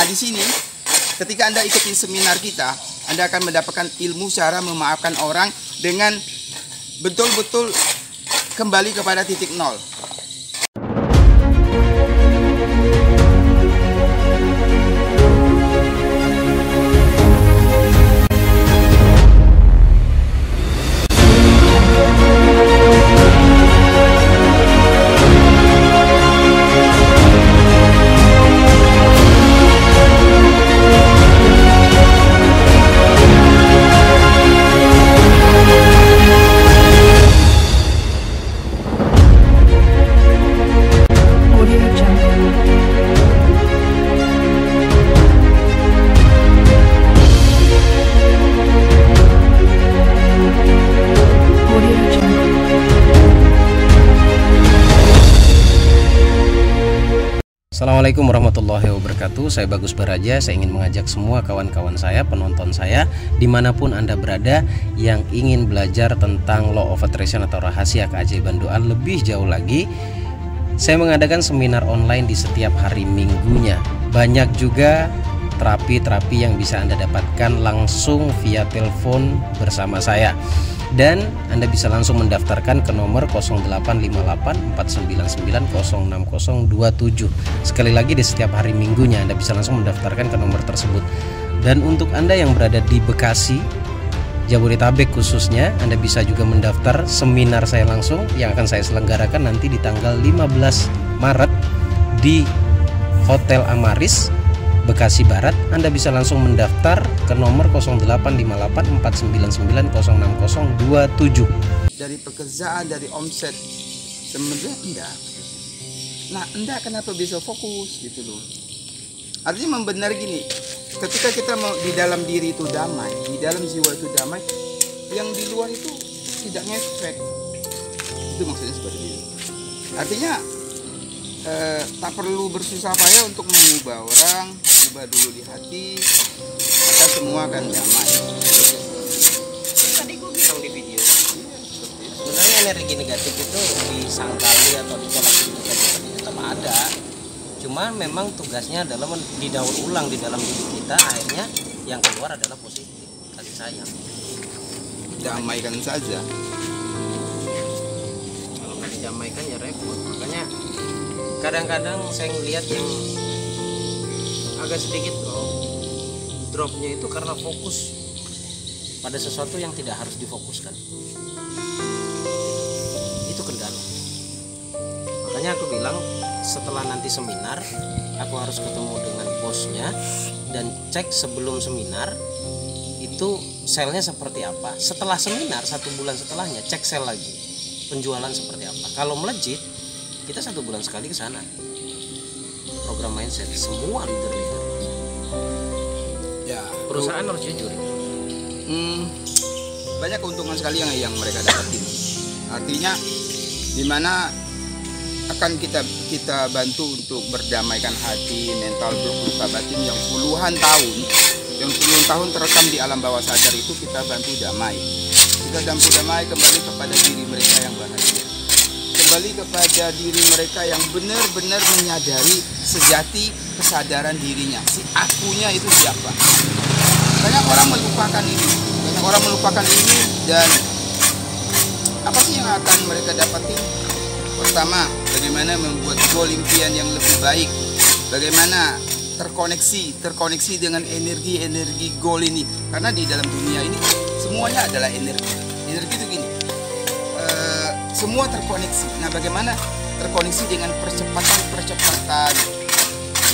Nah, di sini ketika Anda ikuti seminar kita, Anda akan mendapatkan ilmu cara memaafkan orang dengan betul-betul kembali kepada titik nol. Assalamualaikum warahmatullahi wabarakatuh. Saya Bagus Baraja. Saya ingin mengajak semua kawan-kawan saya Penonton saya Di mana pun anda berada Yang ingin belajar tentang Law of Attraction Atau rahasia keajaiban doa Lebih jauh lagi Saya mengadakan seminar online Di setiap hari minggunya. Banyak juga terapi-terapi yang bisa anda dapatkan Langsung via telepon bersama saya dan Anda bisa langsung mendaftarkan ke nomor 085849906027. Sekali lagi di setiap hari minggunya Anda bisa langsung mendaftarkan ke nomor tersebut. Dan untuk Anda yang berada di Bekasi, Jabodetabek khususnya, Anda bisa juga mendaftar seminar saya langsung yang akan saya selenggarakan nanti di tanggal 15 Maret di Hotel Amaris Bekasi Barat, Anda bisa langsung mendaftar ke nomor 085849906027. dari pekerjaan, dari omset. Sebenarnya enggak. Nah, enggak kenapa bisa fokus gitu loh. Artinya membenar gini, ketika kita mau di dalam diri itu damai, di dalam jiwa itu damai, yang di luar itu tidak ngefek. Itu maksudnya seperti itu. Artinya eh, tak perlu bersusah payah untuk mengubah orang, ubah dulu di hati, maka semua akan damai. Tadi gue bilang di video, sebenarnya energi negatif itu disangkali atau ditolak itu tetap ada. Cuma memang tugasnya adalah didaur ulang di dalam diri kita, akhirnya yang keluar adalah positif, kasih sayang. Damaikan saja. kalau nggak didamaikan ya repot makanya kadang-kadang saya ngelihat yang agak sedikit drop dropnya itu karena fokus pada sesuatu yang tidak harus difokuskan. Itu kendala. Makanya aku bilang setelah nanti seminar aku harus ketemu dengan bosnya dan cek sebelum seminar itu selnya seperti apa. Setelah seminar satu bulan setelahnya cek sel lagi. Penjualan seperti apa. Kalau melejit kita satu bulan sekali ke sana. Program mindset semua leader leader Ya, perusahaan harus jujur Hmm, banyak keuntungan sekali yang yang mereka dapatin. Artinya di mana akan kita kita bantu untuk berdamaikan hati, mental luka batin yang puluhan tahun, yang puluhan tahun terekam di alam bawah sadar itu kita bantu damai. Kita bantu damai kembali kepada diri mereka yang bahagia. Kembali kepada diri mereka yang benar-benar menyadari sejati kesadaran dirinya. Si akunya itu siapa? banyak orang melupakan ini. Banyak orang melupakan ini dan apa sih yang akan mereka dapatin pertama bagaimana membuat goal impian yang lebih baik. Bagaimana terkoneksi terkoneksi dengan energi-energi goal ini. Karena di dalam dunia ini semuanya adalah energi. Energi itu gini eh, semua terkoneksi. Nah bagaimana terkoneksi dengan percepatan-percepatan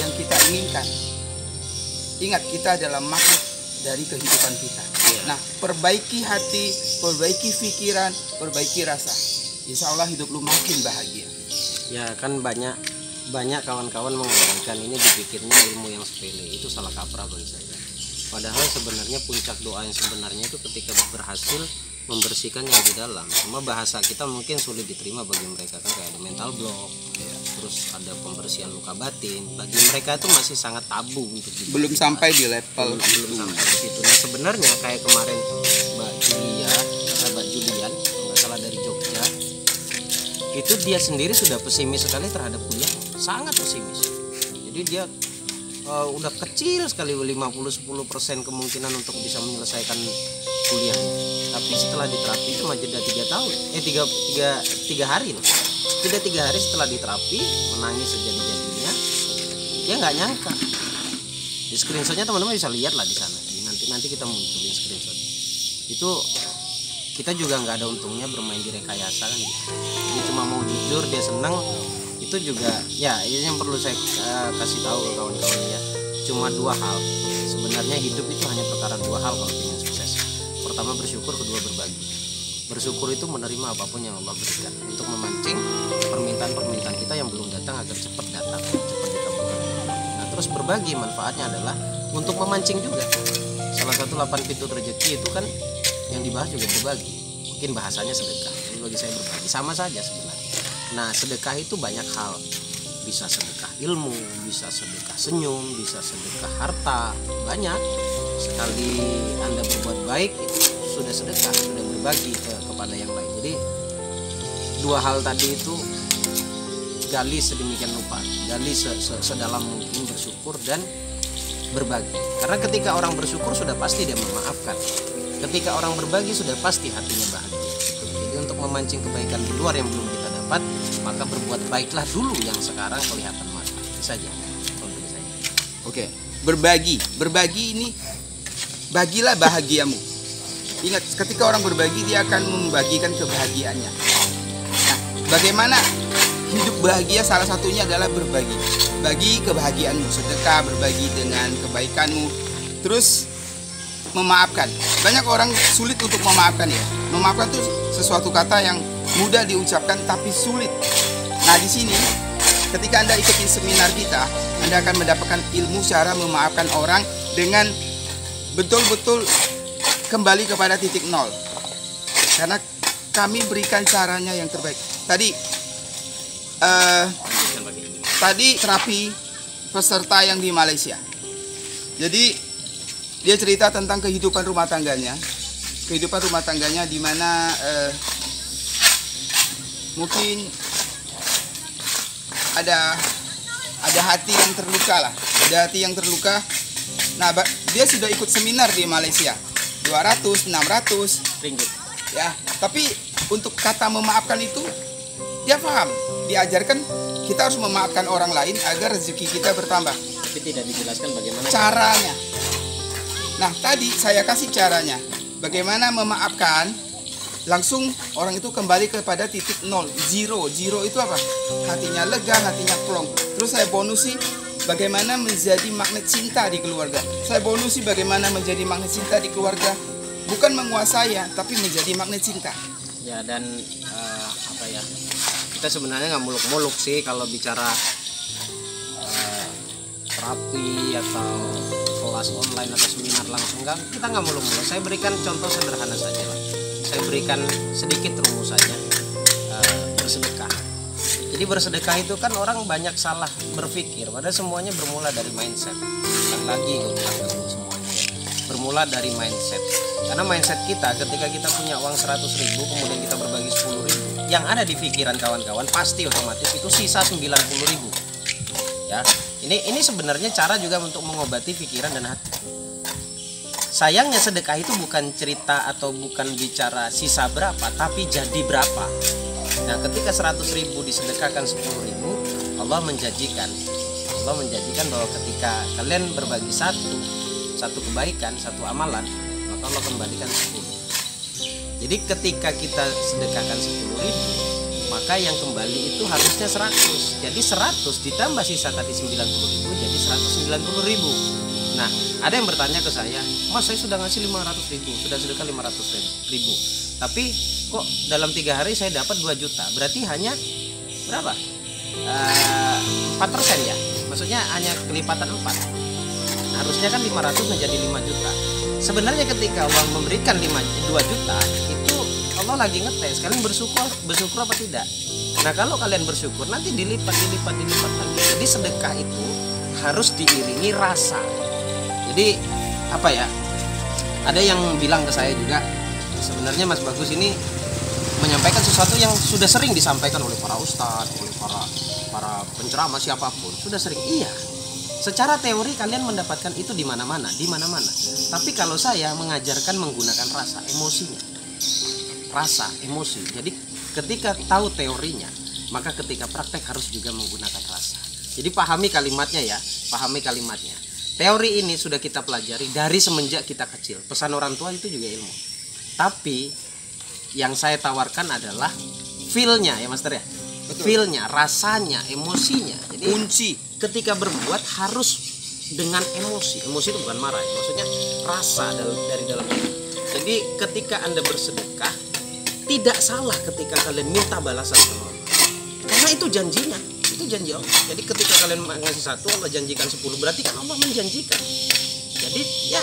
yang kita inginkan. Ingat kita adalah makhluk dari kehidupan kita. Nah, perbaiki hati, perbaiki pikiran, perbaiki rasa. Insya Allah hidup lu makin bahagia. ya kan banyak banyak kawan-kawan mengatakan ini dipikirnya ilmu yang sepele. Itu salah kaprah bagi saya. Padahal sebenarnya puncak doa yang sebenarnya itu ketika berhasil membersihkan yang di dalam. Cuma bahasa kita mungkin sulit diterima bagi mereka kan? Kayak ada mental block terus ada pembersihan luka batin bagi mereka itu masih sangat tabu untuk dibahas. Belum sampai di level belum, belum sampai ke situ. Nah sebenarnya kayak kemarin Mbak Julia, eh, Mbak Julian, nggak salah dari Jogja, itu dia sendiri sudah pesimis sekali terhadap kuliah, sangat pesimis. Jadi dia eh, udah kecil sekali 50 10% kemungkinan untuk bisa menyelesaikan kuliah tapi setelah diterapi cuma jeda tiga tahun eh tiga, tiga, tiga hari loh jeda tiga hari setelah diterapi menangis sejadi jadinya dia nggak nyangka. Di screenshotnya teman-teman bisa lihat lah di sana. Nanti nanti kita munculin screenshot. Itu kita juga nggak ada untungnya bermain di rekayasa kan. Dia cuma mau jujur dia senang itu juga ya ini yang perlu saya eh, kasih tahu kawan-kawan ya. Cuma dua hal. Sebenarnya hidup itu hanya perkara dua hal kalau ingin sukses. Pertama bersyukur kedua berbagi bersyukur itu menerima apa pun yang Allah berikan. Untuk memancing permintaan-permintaan kita yang belum datang agar cepat datang cepat dikabulkan. Nah terus berbagi manfaatnya adalah untuk memancing juga. Salah satu 8 pintu rezeki itu kan yang dibahas juga berbagi. Mungkin bahasanya sedekah jadi bagi saya berbagi sama saja sebenarnya. Nah sedekah itu banyak hal. Bisa sedekah ilmu bisa sedekah senyum bisa sedekah harta banyak. Sekali anda berbuat baik sudah sedekah sudah berbagi ke, kepada yang lain. Jadi dua hal tadi itu gali sedemikian rupa gali se- se- sedalam mungkin bersyukur dan berbagi. Karena ketika orang bersyukur sudah pasti dia memaafkan. Ketika orang berbagi sudah pasti hatinya bahagia. Jadi untuk memancing kebaikan di luar yang belum kita dapat maka berbuat baiklah dulu yang sekarang kelihatan mata itu saja. Oke, berbagi. Berbagi ini bagilah bahagiamu. Ingat, ketika orang berbagi dia akan membagikan kebahagiaannya. Nah, bagaimana hidup bahagia salah satunya adalah berbagi. Bagi kebahagiaanmu, sedekah, berbagi dengan kebaikanmu. Terus memaafkan. Banyak orang sulit untuk memaafkan ya. Memaafkan itu sesuatu kata yang mudah diucapkan tapi sulit. Nah, di sini ketika Anda ikuti seminar kita, Anda akan mendapatkan ilmu cara memaafkan orang dengan betul-betul kembali kepada titik nol. Karena kami berikan caranya yang terbaik. Tadi eh, tadi terapi peserta yang di Malaysia. Jadi dia cerita tentang kehidupan rumah tangganya. Kehidupan rumah tangganya di mana eh, mungkin ada ada hati yang terluka lah ada hati yang terluka nah dia sudah ikut seminar di Malaysia 200 600 ringgit. Ya tapi untuk kata memaafkan itu dia paham diajarkan kita harus memaafkan orang lain agar rezeki kita bertambah. Tapi tidak dijelaskan bagaimana caranya. Nah tadi saya kasih caranya. Bagaimana memaafkan langsung orang itu kembali kepada titik nol zero. Zero itu apa? Hatinya lega hatinya plong. Terus saya bonusi bagaimana menjadi magnet cinta di keluarga? Saya bonusi bagaimana menjadi magnet cinta di keluarga. Bukan menguasai ya tapi menjadi magnet cinta. Ya dan eh, apa ya kita sebenarnya nggak muluk-muluk sih kalau bicara eh, terapi atau kelas online atau seminar langsung nggak. Kita nggak muluk-muluk. Saya berikan contoh sederhana saja lah. Saya berikan sedikit rumusannya eh, bersedekah jadi bersedekah itu kan orang banyak salah berpikir. Padahal semuanya bermula dari mindset. Bukan lagi dulu semuanya. Ya. bermula dari mindset. Karena mindset kita ketika kita punya uang 100 ribu kemudian kita berbagi 10 ribu yang ada di pikiran kawan-kawan pasti otomatis itu sisa 90 ribu. Ya ini ini sebenarnya cara juga untuk mengobati pikiran dan hati. Sayangnya sedekah itu bukan cerita atau bukan bicara sisa berapa tapi jadi berapa nah ketika 100 ribu disedekahkan 10 ribu Allah menjanjikan Allah menjanjikan bahwa ketika kalian berbagi satu satu kebaikan satu amalan maka Allah kembalikan 10 jadi ketika kita sedekahkan 10 ribu maka yang kembali itu harusnya 100 jadi 100 ditambah sisa tadi 90 ribu jadi 190 ribu. Nah ada yang bertanya ke saya mas saya sudah ngasih 500 ribu sudah sedekah 500 ribu tapi kok dalam tiga hari saya dapat 2 juta? Berarti hanya berapa? Eh, empat persen ya? Maksudnya hanya kelipatan 4 harusnya kan 500 menjadi 5 juta. Sebenarnya ketika Allah memberikan 5 2 juta itu Allah lagi ngetes kalian bersyukur bersyukur apa tidak? Nah kalau kalian bersyukur nanti dilipat dilipat dilipat lagi. Jadi sedekah itu harus diiringi rasa. Jadi apa ya? Ada yang bilang ke saya juga sebenarnya Mas Bagus ini menyampaikan sesuatu yang sudah sering disampaikan oleh para ustadz, oleh para para penceramah siapa pun. Sudah sering. Iya. Secara teori kalian mendapatkan itu di mana-mana di mana-mana. Tapi kalau saya mengajarkan menggunakan rasa emosinya. Rasa emosi. Jadi ketika tahu teorinya maka ketika praktek harus juga menggunakan rasa. Jadi pahami kalimatnya ya pahami kalimatnya. Teori ini sudah kita pelajari dari semenjak kita kecil. Pesan orang tua itu juga ilmu tapi yang saya tawarkan adalah feel-nya ya master ya. Feel-nya rasanya emosinya. Jadi kunci. ketika berbuat harus dengan emosi. Emosi itu bukan marah ya. maksudnya rasa dari dalam diri jadi ketika anda bersedekah tidak salah ketika kalian minta balasan sama Allah. Karena itu janjinya itu janji Allah. Jadi ketika kalian ngasih satu Allah janjikan 10 berarti kan Allah menjanjikan jadi ya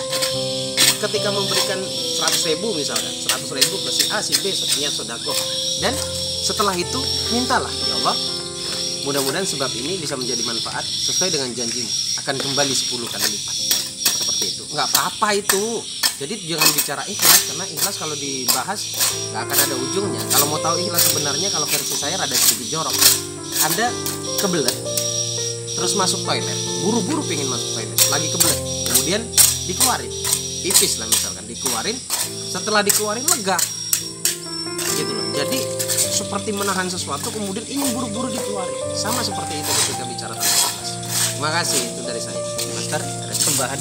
ketika memberikan 100 ribu misalnya 100 ribu ke si A si B niat sodako. Dan setelah itu mintalah ya Allah mudah-mudahan sebab ini bisa menjadi manfaat sesuai dengan janjimu. Akan kembali 10 kali lipat. Seperti itu. Nggak apa-apa itu. Jadi jangan bicara ikhlas karena ikhlas kalau dibahas nggak akan ada ujungnya. Kalau mau tahu ikhlas sebenarnya kalau versi saya rada sedikit jorok. Anda kebelet terus masuk toilet. Buru-buru pengen masuk toilet lagi kebelet. Kemudian dikeluarin. Pipis lah misalkan dikeluarin. Setelah dikeluarin lega. Gitu loh. Jadi seperti menahan sesuatu kemudian ingin buru-buru dikeluarin. Sama seperti itu ketika bicara tentang ikhlas terima kasih itu dari saya. Master ada tambahan?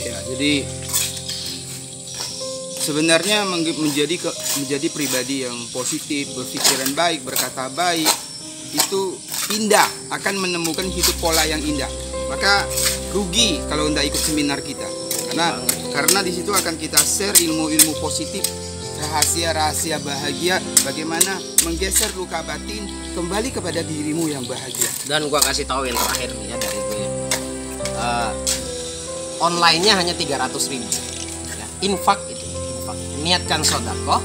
Ya jadi sebenarnya menjadi ke- menjadi pribadi yang positif berpikiran baik berkata baik itu indah. Akan menemukan hidup pola yang indah. Maka rugi kalau tidak ikut seminar kita. Karena karena di situ akan kita share ilmu-ilmu positif rahasia-rahasia bahagia bagaimana menggeser luka batin kembali kepada dirimu yang bahagia. Dan gua kasih tahu yang terakhir nih ya dari gue. Eh, online-nya hanya 300 ribu. Ya, infak itu infak. Niatkan sodako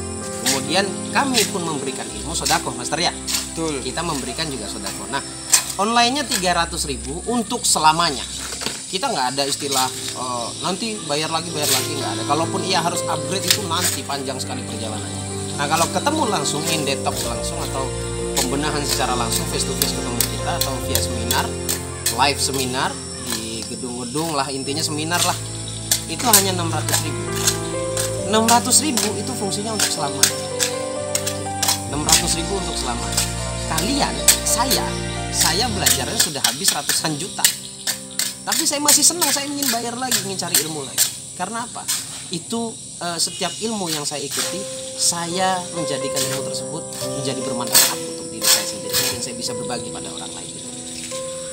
kemudian kami pun memberikan ilmu sodako master ya? Betul. Kita memberikan juga sodako. Nah online-nya 300 ribu untuk selamanya kita nggak ada istilah eh, nanti bayar lagi bayar lagi nggak ada. Kalaupun iya harus upgrade itu nanti panjang sekali perjalanannya. Nah kalau ketemu langsung in detox langsung atau pembenahan secara langsung face to face ketemu kita atau via seminar live seminar di gedung-gedung lah intinya seminar lah itu hanya 600 ribu. 600 ribu itu fungsinya untuk selamanya 600 ribu untuk selamanya kalian saya saya belajarnya sudah habis ratusan juta tapi saya masih senang saya ingin bayar lagi ingin cari ilmu lagi. Karena apa? Itu eh, setiap ilmu yang saya ikuti saya menjadikan ilmu tersebut menjadi bermanfaat untuk diri saya sendiri dan saya bisa berbagi pada orang lain.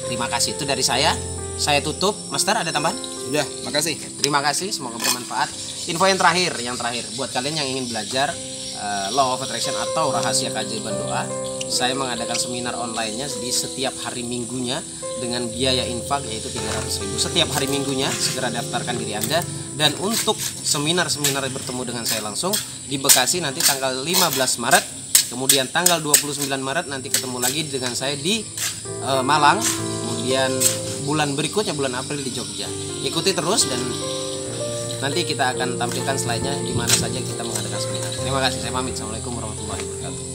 Terima kasih. Itu dari saya. Saya tutup. Master ada tambahan? Sudah. Makasih. Terima kasih, semoga bermanfaat. Info yang terakhir, yang terakhir. Buat kalian yang ingin belajar eh, Law of Attraction atau rahasia keajaiban doa, saya mengadakan seminar online-nya di setiap hari minggunya dengan biaya infak yaitu 300.000 setiap hari minggunya. Segera daftarkan diri Anda dan untuk seminar-seminar bertemu dengan saya langsung di Bekasi nanti tanggal 15 Maret Kemudian tanggal 29 Maret nanti ketemu lagi dengan saya di eh, Malang. Kemudian bulan berikutnya bulan April di Jogja. Ikuti terus dan nanti kita akan tampilkan slide-nya di mana saja kita mengadakan seminar. Terima kasih. Saya pamit. Assalamualaikum warahmatullahi wabarakatuh.